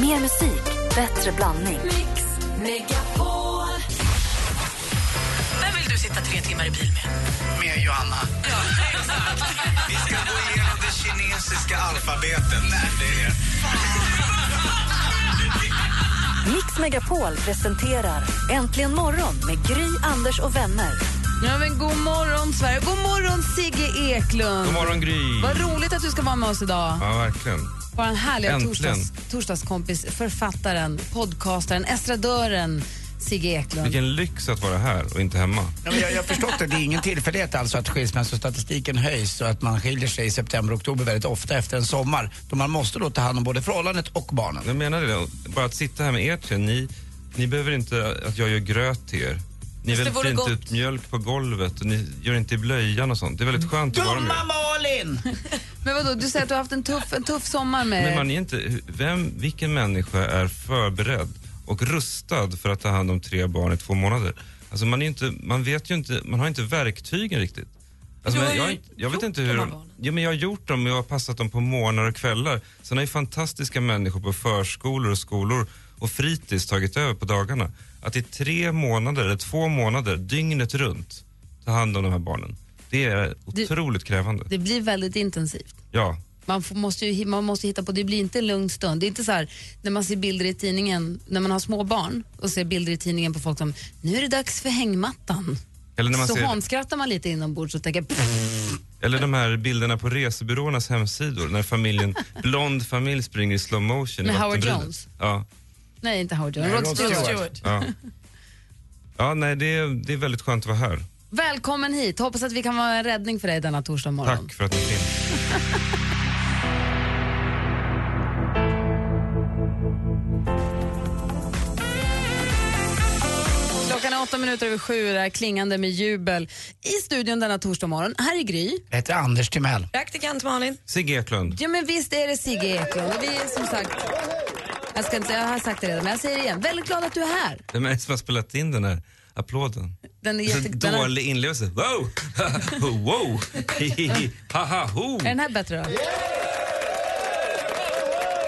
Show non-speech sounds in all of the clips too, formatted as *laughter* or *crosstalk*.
Mer musik, bättre blandning. Mix Megapol. Vem vill du sitta tre timmar i bil med? med Johanna. Vi ska gå igenom det kinesiska alfabetet. Nej, det är Mix Megapol presenterar Äntligen morgon med Gry, Anders och vänner. Ja, men god morgon, Sverige. God morgon, Sigge Eklund. God morgon Gry. Vad roligt att du ska vara med oss idag. Ja, verkligen. Vår härliga torsdags, torsdagskompis, författaren, podcastaren, estradören Sigge Eklund. Vilken lyx att vara här och inte hemma. Ja, jag har förstått det. Det är ingen tillfällighet alltså att skilsmässostatistiken höjs och att man skiljer sig i september och oktober väldigt ofta efter en sommar. Då man måste då ta hand om både förhållandet och barnen. Jag menar det. Bara att sitta här med er tre, ni, ni behöver inte att jag gör gröt till er. Ni det väldigt vore fint gott. ut mjölk på golvet och ni gör inte i blöjan och sånt. Det är väldigt skönt att vara med. Dumma Malin! *laughs* Men vadå, du säger att du har haft en tuff, en tuff sommar med... Men man är inte, vem, vilken människa är förberedd och rustad för att ta hand om tre barn i två månader? Alltså man, är inte, man vet ju inte, man har inte verktygen riktigt. Alltså, Du har men jag, ju jag vet gjort inte de hur här de, barnen. ja, men Jag har gjort dem och jag har passat dem på morgnar och kvällar. Sen har ju fantastiska människor på förskolor och skolor och fritids tagit över på dagarna. Att i tre månader, eller två månader, dygnet runt, ta hand om de här barnen. Det är Det- otroligt krävande. Det blir väldigt intensivt. Ja. Man, får, måste ju, man måste hitta på, det blir inte en lugn stund. Det är inte så här när man ser bilder i tidningen, när man har små barn och ser bilder i tidningen på folk som, nu är det dags för hängmattan. Eller när man så ser... hånskrattar man lite inombords och tänker, pff, Eller de här bilderna på resebyråernas hemsidor när familjen, *laughs* blond familj springer i slow motion Med Howard. Jones? Ja. Nej inte Howard Jones, Nej, Rod Rod Stewart. Stewart. ja. Ja, nej, det är, det är väldigt skönt att vara här. Välkommen hit, hoppas att vi kan vara en räddning för dig denna torsdag morgon. Tack för att ni finns. Klockan är åtta minuter över sju, det är klingande med jubel i studion denna torsdag morgon. Här är Gry. Jag heter Anders Timell. Praktikant Malin. Sigge Eklund. Ja men visst är det Sigge Eklund vi är som sagt, jag, ska inte, jag har sagt det redan men jag säger det igen, väldigt glad att du är här. Vem är det som har spelat in den här applåden? Den är, jätte, *laughs* den är, dålig inlevelse. Wow! *laughs* wow! *laughs* Haha! Ho! är den här bättre då?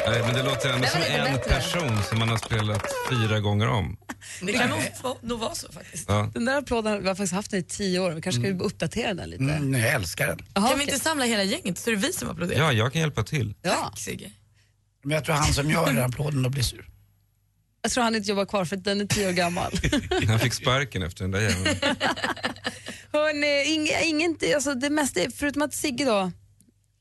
Nej, men det låter ändå Den som var lite en bättre. person som man har spelat fyra gånger om. Det kan nog, få- nog vara så faktiskt. Ja. Den där applåden, vi har faktiskt haft den i tio år, vi kanske ska uppdatera den lite. Mm, jag älskar den. Jaha, Kan vi okej. inte samla hela gänget så är det vi som applåderar? ja, jag kan hjälpa till. Ja, Tack Sigge. Men jag tror han som gör den applåden då blir sur. jag tror han inte jobbar kvar för att den är tio år gammal. *laughs* Han fick sparken efter den där jäveln. *laughs* Hörrni, ing, ingen, alltså det mesta, är- förutom att Sigge då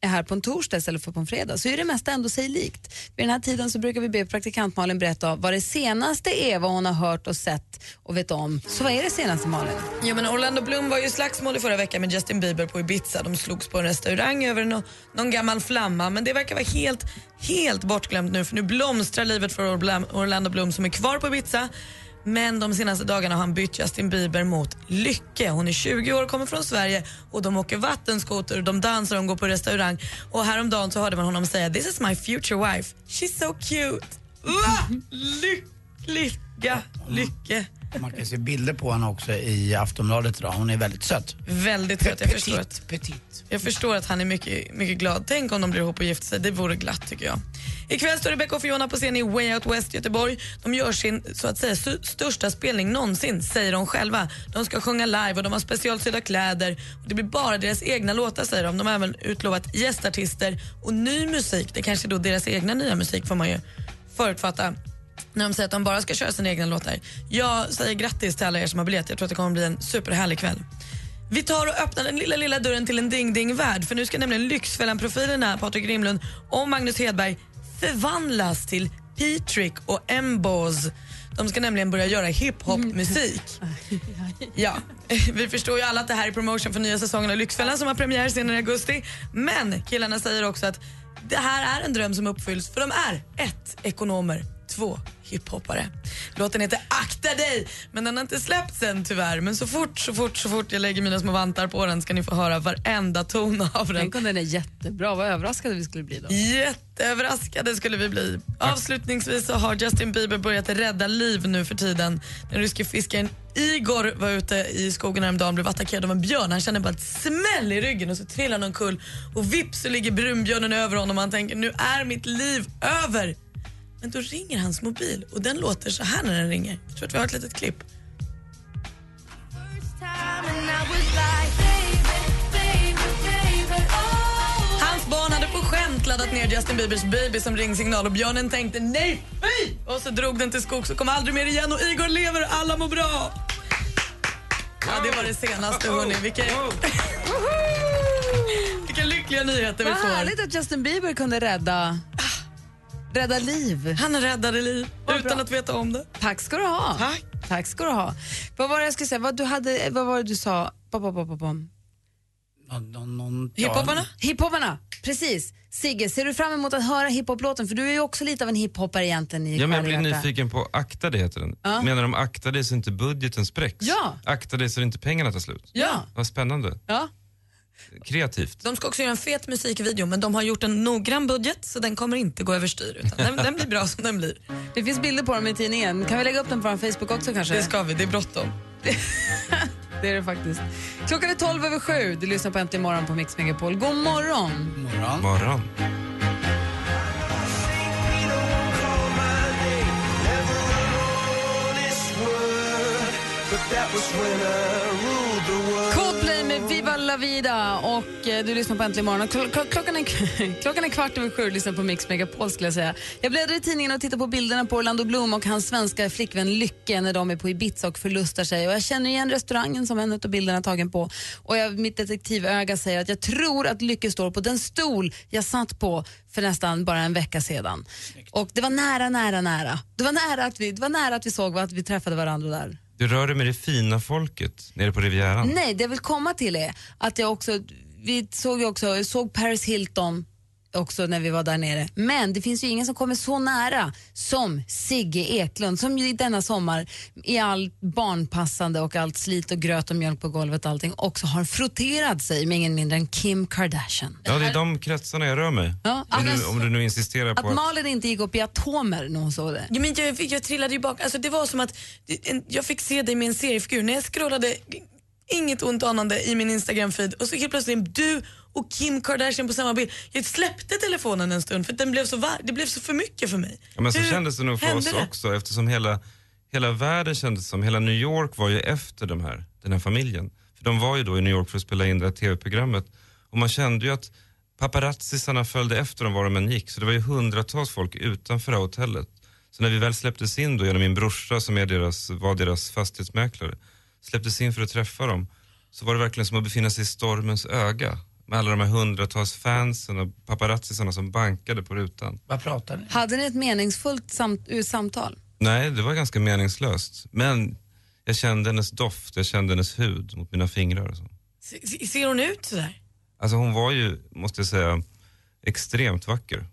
är här på en torsdag istället för på en fredag, så är det mesta ändå sig likt. Vid den här tiden så brukar vi be praktikant Malin berätta vad det senaste är, vad hon har hört och sett och vet om. Så vad är det senaste Malin? Jo, men Orlando Bloom var ju i slagsmål i förra veckan med Justin Bieber på Ibiza. De slogs på en restaurang över no någon gammal flamma men det verkar vara helt, helt bortglömt nu för nu blomstrar livet för Orla- Orlando Bloom som är kvar på Ibiza. Men de senaste dagarna har han bytt Justin Bieber mot Lycke. Hon är 20 år, kommer från Sverige och de åker vattenskoter, de dansar, de går på restaurang. Och häromdagen så hörde man honom säga “This is my future wife, she's so cute”. Va? Lyck, lycka, lycke. Man kan se bilder på henne också i Aftonbladet idag. Hon är väldigt söt. Väldigt söt. Jag förstår att Petit. Jag förstår att han är mycket, mycket glad. Tänk om de blir ihop och gifter sig. Det vore glatt tycker jag. Ikväll står Rebecca och Fiona på scen i Way Out West Göteborg. De gör sin så att säga största spelning någonsin, säger de själva. De ska sjunga live och de har specialsydda kläder. Och det blir bara deras egna låtar säger de. De har även utlovat gästartister och ny musik. Det kanske är då deras egna nya musik får man ju förutfatta när de säger att de bara ska köra sina egna låtar. Jag säger grattis till alla er som har biljett. Jag tror att det kommer bli en superhärlig kväll. Vi tar och öppnar den lilla, lilla dörren till en ding-ding-värld för nu ska nämligen Lyxfällan-profilerna Patrik Rimlund och Magnus Hedberg förvandlas till P-Trick och M-Boz. De ska nämligen börja göra hiphop-musik. *laughs* Ja, vi förstår ju alla att det här är promotion för nya säsongen av Lyxfällan som har premiär senare i augusti. Men killarna säger också att det här är en dröm som uppfylls för de är ett ekonomer, två hiphoppare. Låten heter Akta dig, men den har inte släppts än tyvärr. Men så fort, så fort, så fort jag lägger mina små vantar på den ska ni få höra varenda ton av den. Tänk om den är jättebra, vad överraskade vi skulle bli då. Jätteöverraskade skulle vi bli. Avslutningsvis så har Justin Bieber börjat rädda liv nu för tiden. Den ryske fiskaren Igor var ute i skogen häromdagen och blev attackerad av en björn. Han kände bara ett smäll i ryggen och så trillade han omkull och vips så ligger brunbjörnen över honom och han tänker nu är mitt liv över. Men då ringer hans mobil och den låter så här när den ringer. Jag tror att vi har ett litet klipp. Hans barn hade på skämt laddat ner Justin Biebers baby som ringsignal och björnen tänkte nej, fy! Och så drog den till skogs och kom aldrig mer igen och Igor lever och alla mår bra. Ja, det var det senaste hörni. Vilka, *laughs* vilka lyckliga nyheter vi Vad får. härligt att Justin Bieber kunde rädda, rädda liv. Han räddade liv utan att veta om det. Tack ska du ha. Tack. Tack ska du ha. Vad var det jag skulle säga? Vad, du hade, vad var det du sa? Ja, Hiphoparna? Hiphoparna, precis. Sigge, ser du fram emot att höra hiphop-låten? För du är ju också lite av en hiphoppare egentligen i Ja, men jag blir nyfiken på akta det heter den. Ja. Menar de akta dig så inte budgeten spräcks? Ja. Akta dig så inte pengarna tar slut? Ja. Vad spännande. ja. Kreativt. De ska också göra en fet musikvideo men de har gjort en noggrann budget så den kommer inte gå överstyr utan den, den blir bra som den blir. Det finns bilder på dem i tidningen. Kan vi lägga upp den på vår Facebook också kanske? Det ska vi, det är bråttom. *laughs* Det är det faktiskt. Klockan är 12 över sju. Du lyssnar på Äntligen morgon på Mix Megapol. God morgon! morgon. Morgon. Coldplay med Viva la vida och eh, du lyssnar på Äntligen morgon. Kl- kl- klockan, är, *laughs* klockan är kvart över sju och lyssnar på Mix Megapol skulle jag säga. Jag bläddrar i tidningen och tittar på bilderna på Orlando Bloom och hans svenska flickvän Lycke när de är på Ibiza och förlustar sig. Och jag känner igen restaurangen som en av bilderna är tagen på. Och jag, mitt detektivöga säger att jag tror att Lycke står på den stol jag satt på för nästan bara en vecka sedan. Och det var nära, nära, nära. Det var nära att vi, det var nära att vi såg att vi träffade varandra där. Du rör dig med det fina folket nere på Rivieran. Nej, det jag vill komma till är att jag också, vi såg ju också, jag såg Paris Hilton också när vi var där nere. Men det finns ju ingen som kommer så nära som Sigge Eklund som ju denna sommar i allt barnpassande och allt slit och gröt och mjölk på golvet och allting också har frotterat sig med ingen mindre än Kim Kardashian. Ja, det är de kretsarna jag rör mig. Ja, om, du, om du nu insisterar på Att att... Malin inte gick upp i atomer när hon såg det. Ja, men jag, jag trillade ju bak. Alltså, det var som att jag fick se dig med en seriefigur. När jag scrollade, inget ont anande i min Instagram-feed och så helt plötsligt du och Kim Kardashian på samma bild. Jag släppte telefonen en stund för den blev så var- det blev så för mycket för mig. Ja, men så Hur kändes det nog för hände oss det? också eftersom hela, hela världen kändes som, hela New York var ju efter de här, den här familjen. För de var ju då i New York för att spela in det här tv-programmet. Och man kände ju att paparazzisarna följde efter dem var de än gick. Så det var ju hundratals folk utanför det här hotellet. Så när vi väl släpptes in då genom min brorsa som är deras, var deras fastighetsmäklare, släpptes in för att träffa dem, så var det verkligen som att befinna sig i stormens öga. Med alla de här hundratals fansen och paparazzisarna som bankade på rutan. Vad pratar ni? Hade ni ett meningsfullt samt, uh, samtal? Nej, det var ganska meningslöst. Men jag kände hennes doft, jag kände hennes hud mot mina fingrar. Och så. Se- se- Ser hon ut sådär? Alltså hon var ju, måste jag säga, extremt vacker.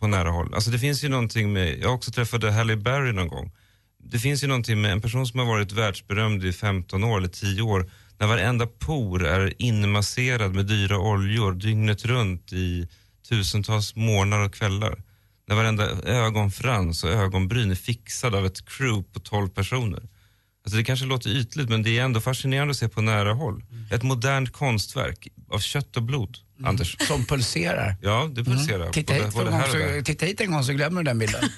På nära håll. Alltså det finns ju någonting med, jag också träffade Halle Berry någon gång. Det finns ju någonting med en person som har varit världsberömd i 15 år eller 10 år. När varenda por är inmasserad med dyra oljor dygnet runt i tusentals morgnar och kvällar. När varenda ögonfrans och ögonbryn är fixad av ett crew på 12 personer. Alltså det kanske låter ytligt men det är ändå fascinerande att se på nära håll. Ett modernt konstverk av kött och blod, Anders. Som pulserar. Ja, det pulserar. Titta både, hit, både där. så, titta hit en gång så glömmer du den bilden. *laughs*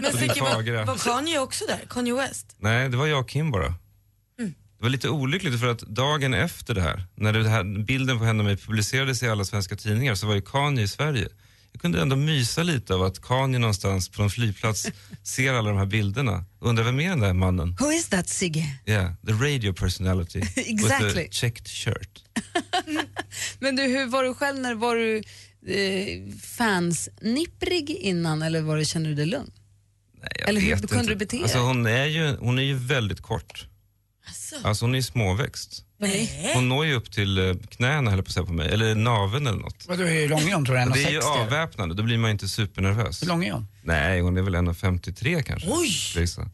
Men Sigge, var, var Kanye också där? Kanye West? Nej, det var jag och Kim bara. Det var lite olyckligt för att dagen efter det här, när det här, bilden på henne och mig publicerades i alla svenska tidningar så var ju Kanye i Sverige. Jag kunde ändå mysa lite av att Kanye någonstans på en flygplats *laughs* ser alla de här bilderna. Undrar vem är den där mannen? Who is that Sigge? Yeah, the radio personality *laughs* Exactly. with a checked shirt. *laughs* Men du, hur var du själv när var du eh, fansnipprig innan eller var du, kände du dig lugn? Nej, jag Eller hur vet kunde inte. du bete dig? alltså, hon, är ju, hon är ju väldigt kort. Alltså, Alltså hon är småväxt. nej. Hon når ju upp till eh, knäna höll jag på att säga på mig, eller naveln eller något. Vadå, hur lång är hon tror du? Och det är ju 1,60? avväpnande, då blir man inte supernervös. Hur lång är hon? Nej, hon är väl 1,53 kanske. Oj! Lisa.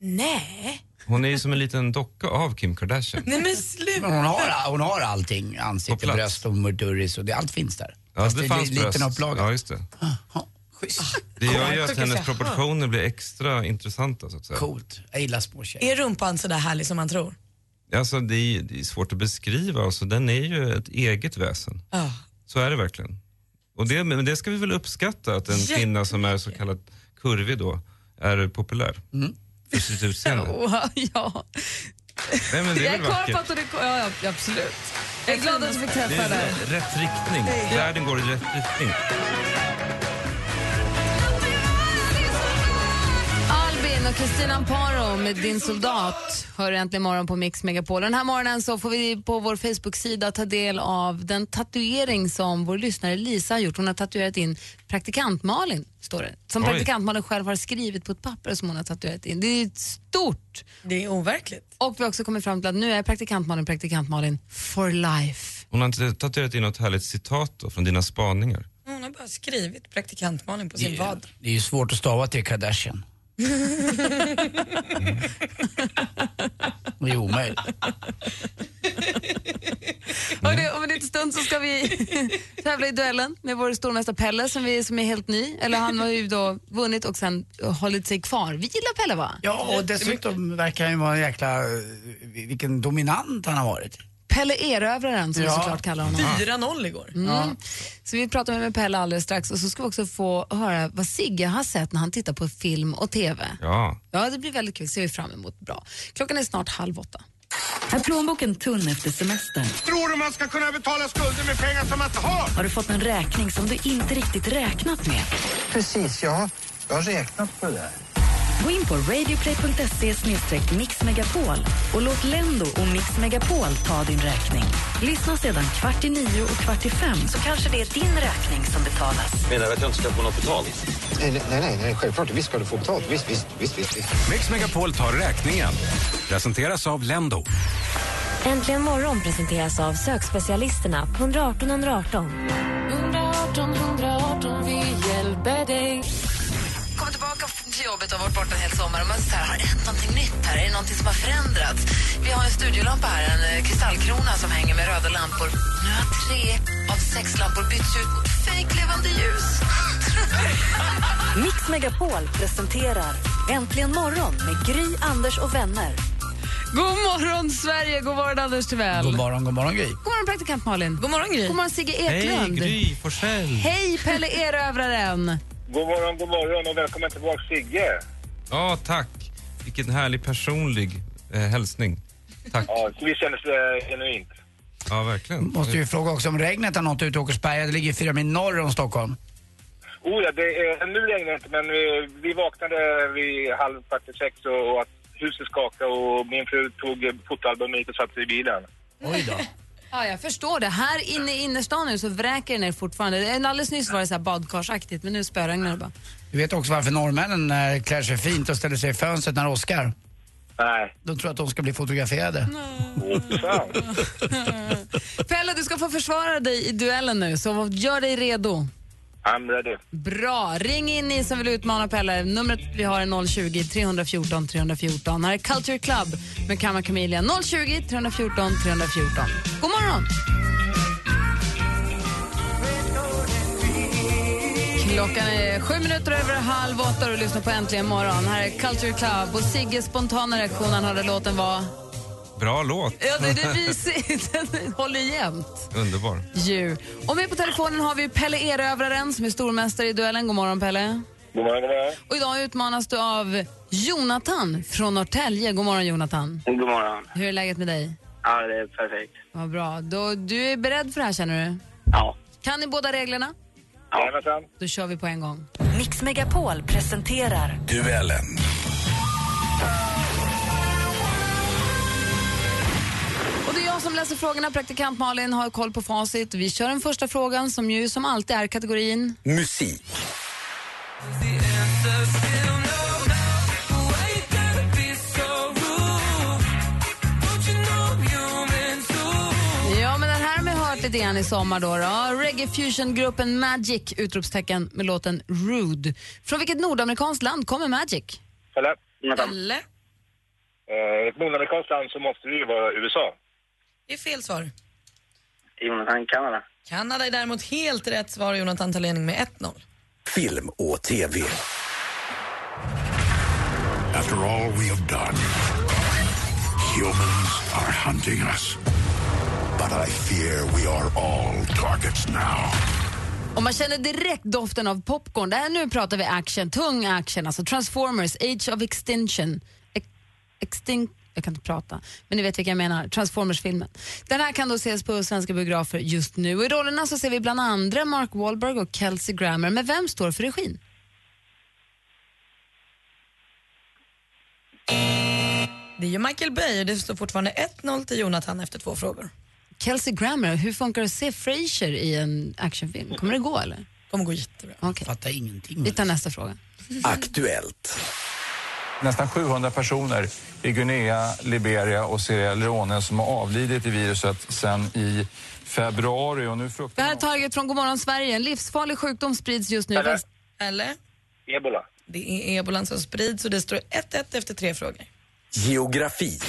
Nej. Hon är ju som en liten docka av Kim Kardashian. Nej men sluta. Men hon har, hon har allting. Ansikte, bröst och murduris och det, allt finns där. Ja, Fast det är fanns li- liten upplaga. Ja, just det. Ja, schysst. Det gör ju att hennes proportioner blir extra intressanta så att säga. Coolt. Jag gillar små tjejer. Är rumpan så där härlig som man tror? Alltså det är, det är svårt att beskriva, alltså, den är ju ett eget väsen. Ja. Så är det verkligen. Och det, men det ska vi väl uppskatta, att en kvinna som är så kallad kurvig då är populär. För sitt *laughs* utseende. Wow, ja. Nej, men det Jag är är väl kvar på att du, ja, ja, absolut. Jag är glad att du fick Det träffa är dig. rätt riktning. Världen går i rätt riktning. Och Kristina Amparo med Din soldat hör äntligen morgon på Mix Megapol. Den här morgonen så får vi på vår Facebook-sida ta del av den tatuering som vår lyssnare Lisa har gjort. Hon har tatuerat in praktikant Malin, står det. Som Oj. praktikant Malin själv har skrivit på ett papper som hon har tatuerat in. Det är stort! Det är overkligt. Och vi har också kommit fram till att nu är praktikant Malin praktikant Malin for life. Hon har inte tatuerat in något härligt citat då, från dina spaningar. Hon har bara skrivit praktikantmannen på sin vad. Det är ju svårt att stava till Kardashian. Det är omöjligt. Hörrni, om en liten stund så ska vi *laughs* tävla i duellen med vår stormästare Pelle som, vi, som är helt ny. Eller han har ju då vunnit och sen hållit sig kvar. Vi gillar Pelle va? Ja, och dessutom verkar han ju vara en jäkla... Vilken dominant han har varit. Pelle Erövraren som vi Ja. såklart kallar honom. 4-0 igår. Mm. Så vi pratar med Pelle alldeles strax och så ska vi också få höra vad Sigge har sett när han tittar på film och TV. Ja. Ja, det blir väldigt kul. ser vi fram emot. Bra. Klockan är snart halv åtta. Är plånboken tunn efter semestern? Tror du man ska kunna betala skulder med pengar som man inte har? Har du fått en räkning som du inte riktigt räknat med? Precis, ja. Jag har räknat på det där. Gå in på radioplay.se mixmegapol och låt Lendo och Mix Megapol ta din räkning. Lyssna sedan kvart i nio och kvart i fem så kanske det är din räkning som betalas. Menar du att jag inte ska få något betalt? Nej, nej, nej, nej självklart. Visst ska du få betalt. Visst, visst, visst, visst. visst. Mix Megapol tar räkningen. Presenteras av Lendo. Äntligen morgon presenteras av sökspecialisterna på 118 118. 118 118, vi hjälper dig. Tillbaka till jobbet och har varit borta en hel sommar. Och man säger, har det hänt någonting nytt här? Är det någonting som har förändrats? Vi har en studiolampa här, en eh, kristallkrona som hänger med röda lampor. Nu har tre av sex lampor bytts ut mot fejklevande ljus. *laughs* Mix Megapol presenterar Äntligen morgon med Gry, Anders och vänner. God morgon, Sverige! God morgon, Anders Timell. God morgon, god morgon Gry. God morgon, praktikant Malin. God morgon Gry. God morgon, Sigge Hej Eklund. Gry Forssell. Hej, Pelle Erövraren. God morgon, god morgon och välkommen tillbaka Sigge. Ja, tack. Vilken härlig personlig eh, hälsning. Tack. Ja, vi känner det genuint. Ja, verkligen. Måste ju fråga också om regnet har nått ut i Åkersberga. Det ligger fyra mil norr om Stockholm. Oh ja, det är, nu regnar det inte men vi, vi vaknade vid halv kvart i sex och, och att huset skakade och min fru tog fotoalbum hit och satte i bilen. Oj då. Ja, jag förstår det. Här inne i innerstan nu så vräker det ner fortfarande. Alldeles nyss var det så här badkarsaktigt, men nu spöregnar det bara. Du vet också varför norrmännen eh, klär sig fint och ställer sig i fönstret när Oscar. Nej. De tror att de ska bli fotograferade. *laughs* Pelle, du ska få försvara dig i duellen nu, så gör dig redo. I'm ready. Bra. Ring in ni som vill utmana Pelle. Numret vi har är 020-314 314. Här är Culture Club med Kamma Chameleon. 020 314 314. God morgon! Klockan är sju minuter över halv åtta och du lyssnar på Äntligen morgon. Här är Culture Club och Sigges spontana reaktion han hörde låten var... Bra låt. Ja, det är mysigt. *laughs* Den håller jämt. Underbar. Ju. Och med på telefonen har vi Pelle Erövraren som är stormästare i duellen. God morgon Pelle. God morgon, god morgon. Och idag utmanas du av Jonathan från Norrtälje. God morgon Jonathan. God morgon. Hur är läget med dig? Ja, det är perfekt. Vad bra. Då, du är beredd för det här känner du? Ja. Kan ni båda reglerna? Jajamensan. Då kör vi på en gång. Mix Megapol presenterar Duellen. Läser frågorna. Praktikant Malin har koll på facit. Vi kör den första frågan som ju som alltid är kategorin Musik. Ja, men den här har vi hört lite grann i sommar då. då. Reggae fusion-gruppen Magic, utropstecken med låten Rude. Från vilket nordamerikanskt land kommer Magic? Eller? Eller? Eh, ett nordamerikanskt land så måste det ju vara USA. Det är fel svar. Jonathan, Kanada. Kanada är däremot helt rätt svar. Jonathan tar ledning med 1-0. Film och TV. After all we have done, humans are hunting us. But I fear we are all targets now. Och man känner direkt doften av popcorn. Där nu pratar vi action, tung action, alltså Transformers, Age of Extinction. Ex extin jag kan inte prata, men ni vet vilka jag menar. Transformers-filmen. Den här kan då ses på svenska biografer just nu. Och I rollerna så ser vi bland andra Mark Wahlberg och Kelsey Grammer. Men vem står för regin? Det är ju Michael Bay och det står fortfarande 1-0 till Jonathan efter två frågor. Kelsey Grammer, hur funkar det att se Frasier i en actionfilm? Kommer det gå eller? kommer gå jättebra. Okay. Fattar ingenting. Vi tar nästa fråga. Aktuellt. Nästan 700 personer i Guinea, Liberia och Sierra Leone som har avlidit i viruset sen i februari. Och nu fruktar Det här är taget från Godmorgon Sverige. En livsfarlig sjukdom sprids just nu. Eller? Eller? Ebola. Det är ebolan som sprids och det står 1-1 efter tre frågor. Geografi.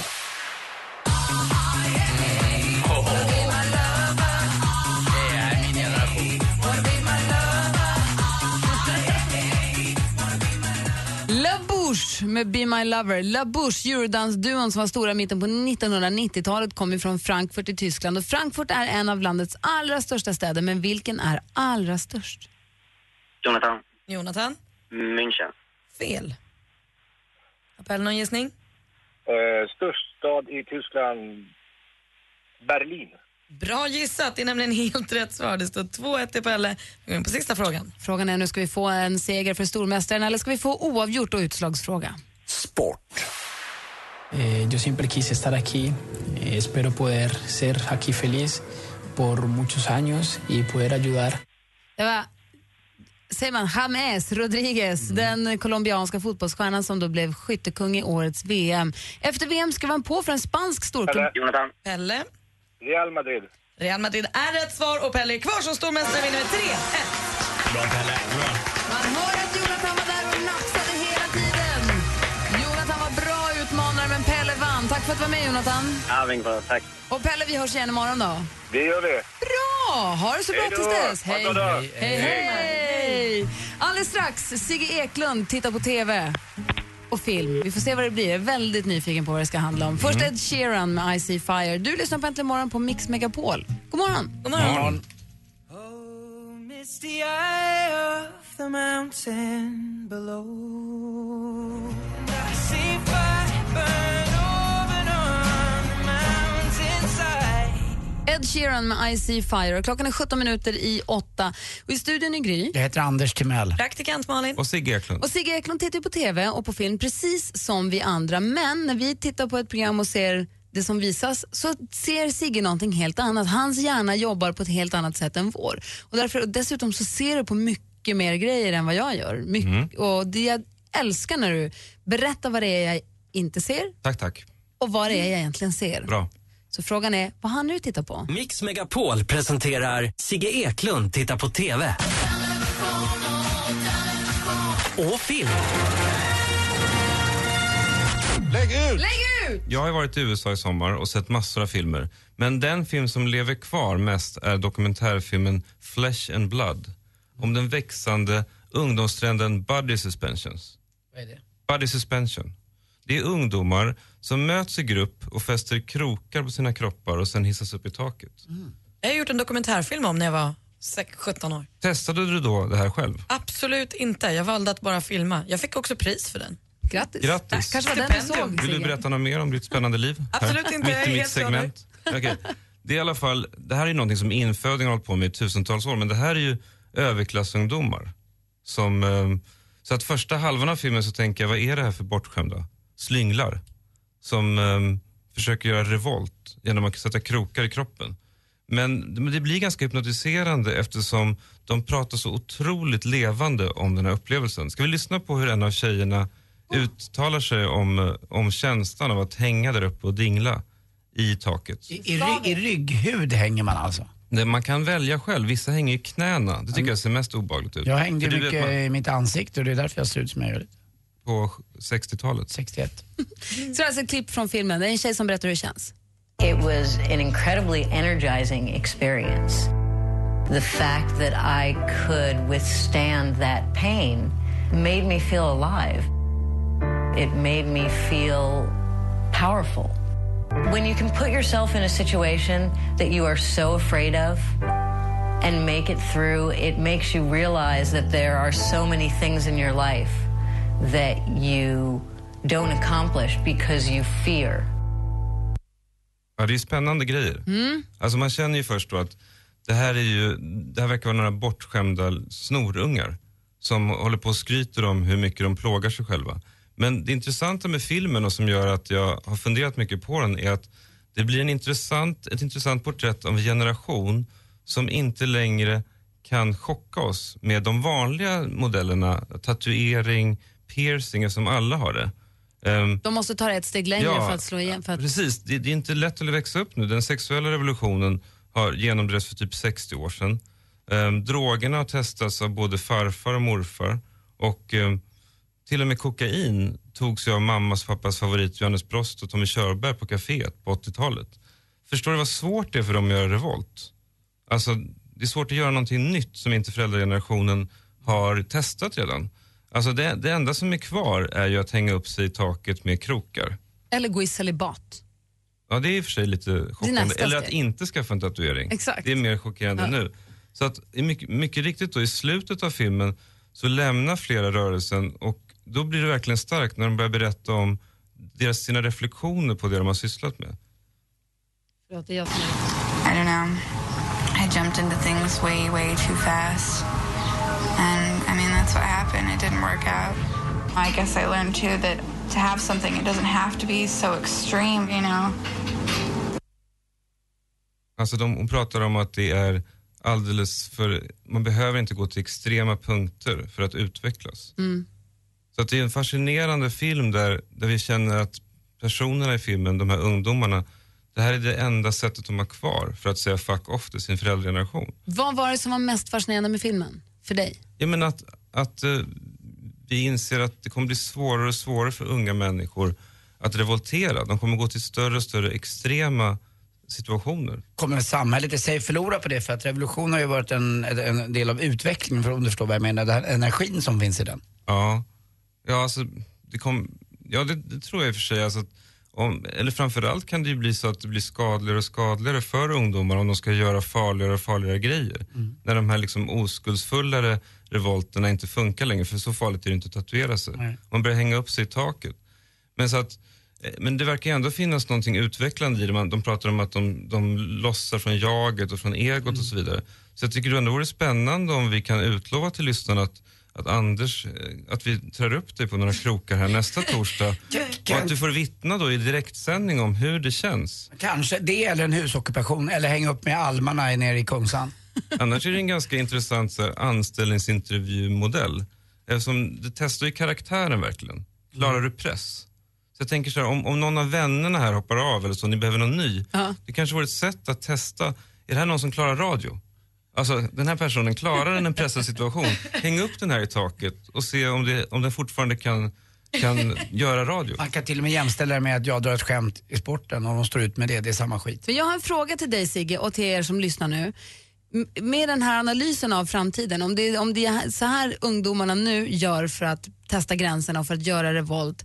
Med Be My Lover. La Bouche, eurodansduon som var stora i mitten på 1990-talet, kom från Frankfurt i Tyskland. Och Frankfurt är en av landets allra största städer, men vilken är allra störst? Jonathan. Jonathan? München. Fel. Appell, någon gissning? Eh, störst stad i Tyskland, Berlin. Bra gissat, det är nämligen helt rätt svar. Det står 2-1 till Pelle. Vi går in på sista frågan. Frågan är nu, ska vi få en seger för stormästaren eller ska vi få oavgjort och utslagsfråga? Eh, yo siempre quise estar aquí. Eh, espero poder ser aquí feliz por muchos años y poder ayudar. Det var, säger man, James Rodriguez, den colombianska fotbollsstjärnan som då blev skyttekung i årets VM. Efter VM skrev han på för en spansk storklubb. Jonathan. Pelle? Real Madrid. Real Madrid är rätt svar och Pelle är kvar som stormästare vinner med 3-1. Bra Pelle, bra. Man hör att Jonathan var där och nafsade hela tiden. Jonathan var bra utmanare, men Pelle vann. Tack för att du var med, Jonathan. Ja, tack. Och Pelle, vi hörs igen imorgon då. Det gör vi. Bra! Ha det så bra Hej tills dess. Hej. dag. Hej, hej. Alldeles strax, Sigge Eklund tittar på TV och film. Vi får se vad det blir. Jag är väldigt nyfiken på vad det ska handla om. Först Ed Sheeran med I See Fire. Du lyssnar på Äntligen morgon på Mix Megapol. God morgon. God morgon. It's the Ed Sheeran med I See Fire. Och Klockan är 17 minuter i 8. Och I studion i Gry. Jag heter Anders Timell. Praktikant Malin. Och Sigge Eklund. Och Sigge Eklund tittar på TV och på film precis som vi andra. Men när vi tittar på ett program och ser det som visas så ser Sigge någonting helt annat. Hans hjärna jobbar på ett helt annat sätt än vår. Och därför, och dessutom så ser du på mycket mer grejer än vad jag gör. Mycket, Och det jag älskar när du berättar vad det är jag inte ser Tack, tack. och vad det är jag egentligen ser. Bra. Så frågan är, vad han nu tittar på? Mix Megapol presenterar Sigge Eklund tittar på TV. Och film. Lägg ut! Lägg ut! Jag har varit i USA i sommar och sett massor av filmer. Men den film som lever kvar mest är dokumentärfilmen Flesh and Blood. Om den växande ungdomstrenden Buddy Suspensions. Vad är det? Buddy Suspension. Det är ungdomar som möts i grupp och fäster krokar på sina kroppar och sen hissas upp i taket. Jag har gjort en dokumentärfilm om när jag var sex- 17 år. Testade du då det här själv? Absolut inte. Jag valde att bara filma. Jag fick också pris för den. Grattis. Grattis. Kanske var den du såg, Vill du berätta något mer om ditt spännande liv? Absolut Här, inte, Mitt i mitt segment. Okej. Det, är i alla fall, det här är någonting som infödingar har hållit på med i tusentals år, men det här är ju överklassungdomar. Som, ehm, så att första halvan av filmen så tänker jag, vad är det här för bortskämda slynglar? Som ehm, försöker göra revolt genom att sätta krokar i kroppen. Men men det blir ganska hypnotiserande eftersom de pratar så otroligt levande om den här upplevelsen. Ska vi lyssna på hur en av tjejerna uttalar sig om, eh, om känslan av att hänga där uppe och dingla i taket? I, i, ry- I rygghud hänger man alltså? Nej, man kan välja själv. Vissa hänger i knäna. Det tycker jag ser mest obehagligt ut. Jag hängde ju mycket man- i mitt ansikte och det är därför jag ser ut som jag gör. På 60-talet? 61. *laughs* Så alltså ett klipp från filmen. Det är en tjej som berättar hur det känns. It was an incredibly energizing experience. The fact that I could withstand that pain made me feel alive. It made me feel powerful. When you can put yourself in a situation that you are so afraid of, and make it through, it makes you realize that there are so many things in your life that you don't accomplish because you fear. Ja, det är spännande grejer. Mm. Alltså man känner ju först då att det här är ju, det här verkar vara några bortskämda snorungar som håller på och skryter om hur mycket de plågar sig själva. Men det intressanta med filmen och som gör att jag har funderat mycket på den är att det blir en intressant, ett intressant porträtt av en generation som inte längre kan chocka oss med de vanliga modellerna, tatuering, piercing som alla har det. Ehm, De måste ta det ett steg längre Ja, för att slå igen. För att, Precis, det, det är inte lätt att växa upp nu. Den sexuella revolutionen har genomdrevs för typ 60 år sedan. Ehm, drogerna har testats av både farfar och morfar. Och ehm, till och med kokain togs ju av mammas och pappas favorit Johannes Brost och Tommy Körberg på kaféet på 80-talet. Förstår du vad svårt det är för dem att göra revolt? Alltså, det är svårt att göra någonting nytt som inte föräldragenerationen har testat redan. Alltså det, det enda som är kvar är ju att hänga upp sig i taket med krokar. eller gå i celibat. Ja, det är i och för sig lite chockande. nästa Eller att inte skaffa en tatuering. Exakt. Det är mer chockerande Ja. nu. Så att i mycket, mycket riktigt då i slutet av filmen så lämnar flera rörelsen och då blir det verkligen starkt när de börjar berätta om deras, sina reflektioner på det de har sysslat med. Förlåt, det är jag som är... I don't know. I jumped into things way, way too fast. That's what happened. It didn't work out. I guess I learned too that to have something, it doesn't have to be so extreme, you know? Alltså de, hon pratar om att det är alldeles för, man behöver inte gå till extrema punkter för att utvecklas. Mm. Så att det är en fascinerande film där, där vi känner att personerna i filmen, de här ungdomarna, det här är det enda sättet de har kvar för att säga fuck off till sin föräldrageneration. Vad var det som var mest fascinerande med filmen för dig? Jag menar att, att eh, vi inser att det kommer bli svårare och svårare för unga människor att revoltera. De kommer gå till större och större extrema situationer. Kommer samhället i sig förlora på det? För att revolution har ju varit en, en del av utvecklingen, för om du förstår vad jag menar, den här energin som finns i den. Ja, ja, alltså, det, kom, ja det, det tror jag i och för sig. Alltså, att om, eller framförallt kan det ju bli så att det blir skadligare och skadligare för ungdomar om de ska göra farligare och farligare grejer. När de här liksom oskuldsfullare revolterna inte funkar längre, för så farligt är det inte att tatuera sig. Nej. Man börjar hänga upp sig i taket. Men, så att, eh, men det verkar ändå finnas någonting utvecklande i det. Man, de pratar om att de, de lossar från jaget och från egot och så vidare. Så jag tycker det ändå vore spännande om vi kan utlova till lyssnarna att, att Anders, eh, att vi trär upp dig på några krokar här nästa torsdag. *laughs* Och att du får vittna då i direktsändning om hur det känns. Kanske det eller en husockupation eller hänga upp med almarna nere i Kungsan. *laughs* Annars är det en ganska intressant så här, anställningsintervjumodell. Eftersom det testar ju karaktären verkligen. Klarar du press? Så jag tänker så här, om, om någon av vännerna här hoppar av eller så, ni behöver någon ny. Det kanske vore ett sätt att testa, är det här någon som klarar radio? Alltså den här personen, klarar den en pressad situation? Häng upp den här i taket och se om, det, om den fortfarande kan, kan göra radio. Man kan till och med jämställa det med att jag drar ett skämt i sporten och de står ut med det, det är samma skit. För jag har en fråga till dig Sigge och till er som lyssnar nu. M- Med den här analysen av framtiden, om det, om det är så här ungdomarna nu gör för att testa gränserna och för att göra revolt.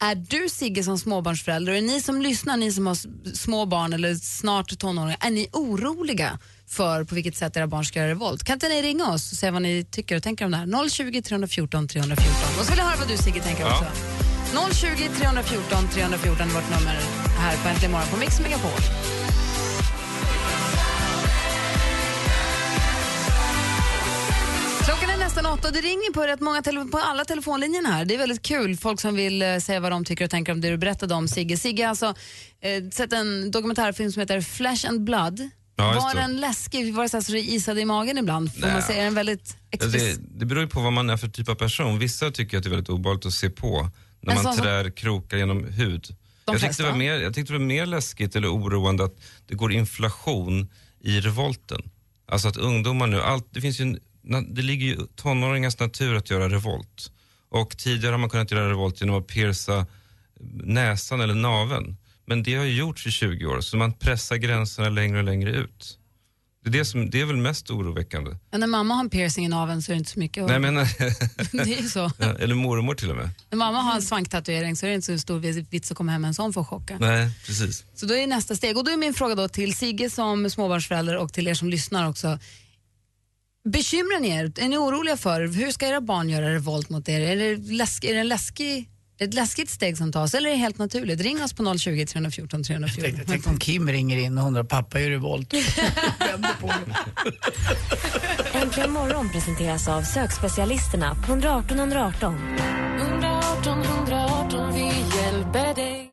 Är du Sigge som småbarnsförälder och är ni som lyssnar, ni som har små barn eller snart tonåringar, är ni oroliga för på vilket sätt era barn ska göra revolt? Kan inte ni ringa oss och säga vad ni tycker och tänker om det här? 020 314 314. Och så vill jag höra vad du Sigge tänker Ja. också. 020 314 314 är vårt nummer här på Äntligen morgon på Mix Megapol. Klockan är nästan åtta och det ringer på rätt många på alla telefonlinjerna här. Det är väldigt kul. Folk som vill eh, säga vad de tycker och tänker om det du berättade om Sigge. Sigge har alltså eh, sett en dokumentärfilm som heter Flesh and Blood. Ja, var den läskig? Var det så här så det isade i magen ibland? Får man säga den väldigt? Det, det beror ju på vad man är för typ av person. Vissa tycker att det är väldigt obehagligt att se på när man så- så- trär krokar genom hud. Jag tyckte, det var mer, jag tyckte det var mer läskigt eller oroande att det går inflation i revolten. Alltså att ungdomar nu, allt, det, finns ju, det ligger ju tonåringars natur att göra revolt. Och tidigare har man kunnat göra revolt genom att pierca näsan eller naveln. Men det har ju gjorts i 20 år, så man pressar gränserna längre och längre ut. Det är, det som, det är väl mest oroväckande. Ja, när mamma har en piercing i naveln så är det inte så mycket. Nej, men, *laughs* det är så. Ja, eller mormor till och med. När mamma har en svanktatuering så är det inte så stor vits att komma hem med en sån för att chocka. Nej, precis. Så då är nästa steg. Och då är min fråga då till Sigge som småbarnsförälder och till er som lyssnar också. Bekymrar ni er? Är ni oroliga för hur ska era barn göra revolt mot er? Är det, läsk, är det en läskig, ett läskigt steg som tas eller är det helt naturligt? Ring oss på 020 314 314. Tänk, tänk om Kim ringer in och undrar pappa gör revolt. *laughs* Äntligen morgon presenteras av sökspecialisterna på 118 118. 118 118, vi hjälper dig.